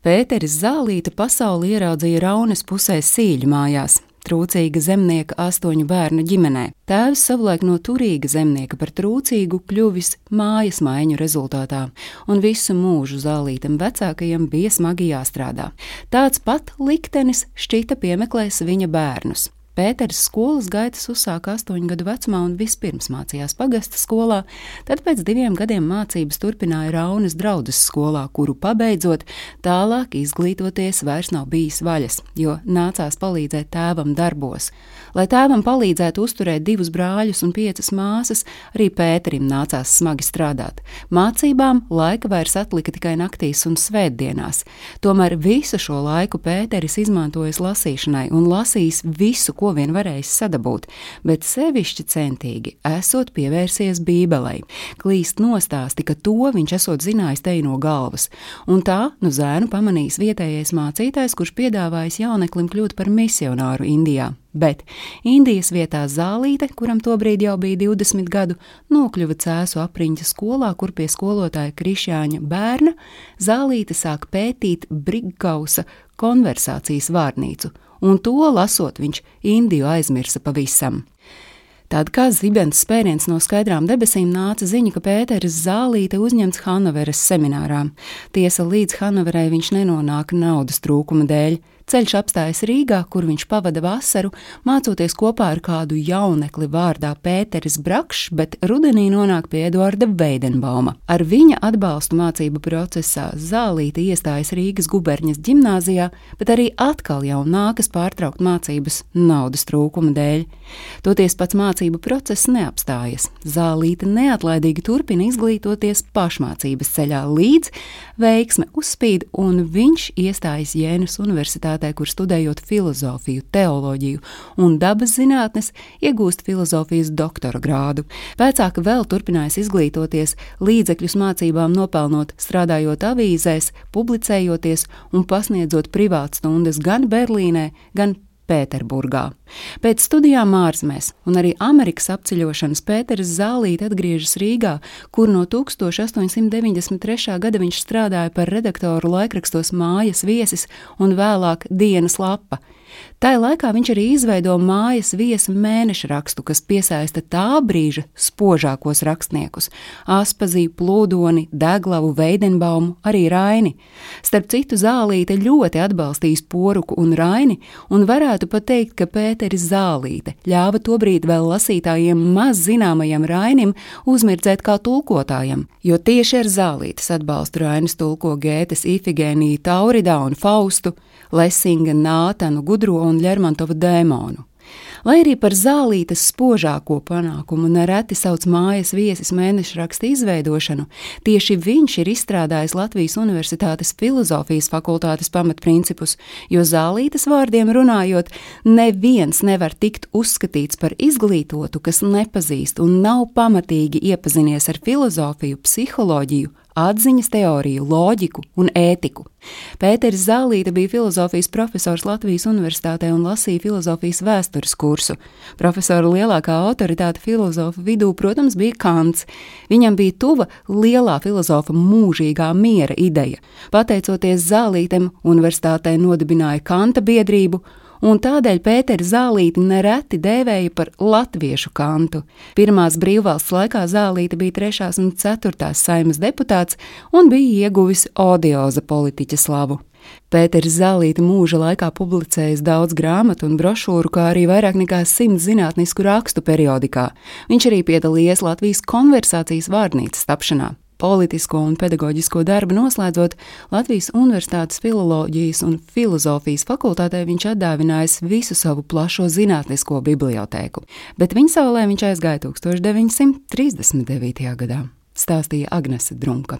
Pēteris Zālīta pasauli ieraudzīja Raunas pusē sīļu mājās, trūcīga zemnieka astoņu bērnu ģimenē. Tēvs savulaik no turīga zemnieka par trūcīgu kļuvis mājas maiņu rezultātā, un visu mūžu zālītam vecākajam bija smagi jāstrādā. Tāds pat liktenis šķita piemeklēs viņa bērnus. Pēters skolas gaitas uzsāka astoņu gadu vecumā un vispirms mācījās pagasta skolā, tad pēc diviem gadiem mācības turpināja Raunas draudzes skolā, kuru pabeidzot, tālāk izglītoties vairs nav bijis vaļas, jo nācās palīdzēt tēvam darbos. Lai tēvam palīdzētu uzturēt divus brāļus un piecas māsas, arī Pēterim nācās smagi strādāt. Mācībām laika vairs atlika tikai naktīs un svētdienās. Tomēr visu šo laiku Pēteris izmantojis lasīšanai un lasījis visu, ko vien varējis sadabūt, bet sevišķi centīgi esot pievērsies Bībelei. Klīst nostāsti, ka to viņš esot zinājis te no galvas, un tā nu zēnu pamanījis vietējais mācītājs, kurš piedāvājis jauneklim kļūt par misionāru Indijā. Bet Indijas vietā Zālīte, kuram tobrīd jau bija 20 gadu, nokļuva cēsu apriņķa skolā, kur pie skolotāja Krišjāņa bērna Zālīte sāk pētīt Brigausa konversācijas vārnīcu un to lasot, viņš Indiju aizmirsa pavisam. Tad kā zibens spēriens no skaidrām debesīm nāca ziņa, ka Pēteris Zālīte uzņemts Hanoveras seminārā. Tiesa līdz Hanoverai viņš nenonāk naudas trūkuma dēļ. Ceļš apstājas Rīgā, kur viņš pavada vasaru, mācoties kopā ar kādu jaunekli vārdā Pēteris Brakšs, bet rudenī nonāk pie Eduarda Veidenbauma. Ar viņa atbalstu mācību procesā Zālīte iestājas Rīgas guberņas ģimnāzijā, bet arī atkal jau nākas pārtraukt mācības naudas trūkuma dēļ. Toties pats mācību process neapstājas. Zālīte neatlaidīgi turpina izglītoties pašmācības ceļā līdz veiksme uzspīd un viņš iestājas Jēnas universitātē universitātē, kur studējot filozofiju, teoloģiju un dabas zinātnes, iegūst filozofijas doktora grādu. Vecāka vēl turpinājis izglītoties, līdzekļus mācībām nopelnot, strādājot avīzēs, publicējoties un pasniedzot privātstundas gan Berlīnē, gan Pēterburgā. Pēc studijām ārzemēs un arī Amerikas apceļošanas Pēters Zālīte atgriežas Rīgā, kur no 1893. gada viņš strādāja par redaktoru laikrakstos Mājas viesis un vēlāk Dienas lapa. Tā laikā viņš arī izveido mājas viesa mēneša rakstu, kas piesaista tā brīža spožākos rakstniekus - Aspazīju, Plūdoni, Deglavu, Veidenbaumu, arī Raini. Starp citu, Zālīte ļoti atbalstīs poruku un Raini, un varētu pat teikt, ka Pēteris Zālīte ļāva tobrīd vēl lasītājiem maz zināmajam Rainim uzmirdzēt kā tulkotājam, jo tieši ar Zālītes atbalstu Rainis tulko Gētes Ifigēniju Tauridā un Faustu, Lesinga Nātanu Gudro un Lermontova dēmonu. Lai arī par zālītes spožāko panākumu nereti sauc mājas viesis mēneša raksta izveidošanu, tieši viņš ir izstrādājis Latvijas Universitātes filozofijas fakultātes pamatprincipus, jo zālītes vārdiem runājot, neviens nevar tikt uzskatīts par izglītotu, kas nepazīst un nav pamatīgi iepazinies ar filozofiju, psiholoģiju, atziņas teoriju, loģiku un ētiku. Pēters Zālīte bija filozofijas profesors Latvijas Universitātē un lasīja filozofijas vēstures kursu. Profesora lielākā autoritāte filozofu vidū, protams, bija Kants. Viņam bija tuva lielā filozofa mūžīgā miera ideja. Pateicoties Zālītem, universitātē nodibināja Kanta biedrību un tādēļ Pēteri Zālīti nereti dēvēja par latviešu kantu. Pirmās brīvvalsts laikā Zālīte bija trešās un ceturtās saimas deputāts un bija ieguvis odioza politiķa slavu. Pēters Zālīte mūža laikā publicējis daudz grāmatu un brošūru, kā arī vairāk nekā simts zinātnisku rakstu periodikā. Viņš arī piedalījies Latvijas konversācijas vārnīcas tapšanā politisko un pedagoģisko darbu noslēdzot Latvijas Universitātes filoloģijas un filozofijas fakultātē, viņš atdāvinājis visu savu plašo zinātnisko bibliotēku, bet viņa saulē viņš aizgāja 1939. gadā, stāstīja Agnese Drunka.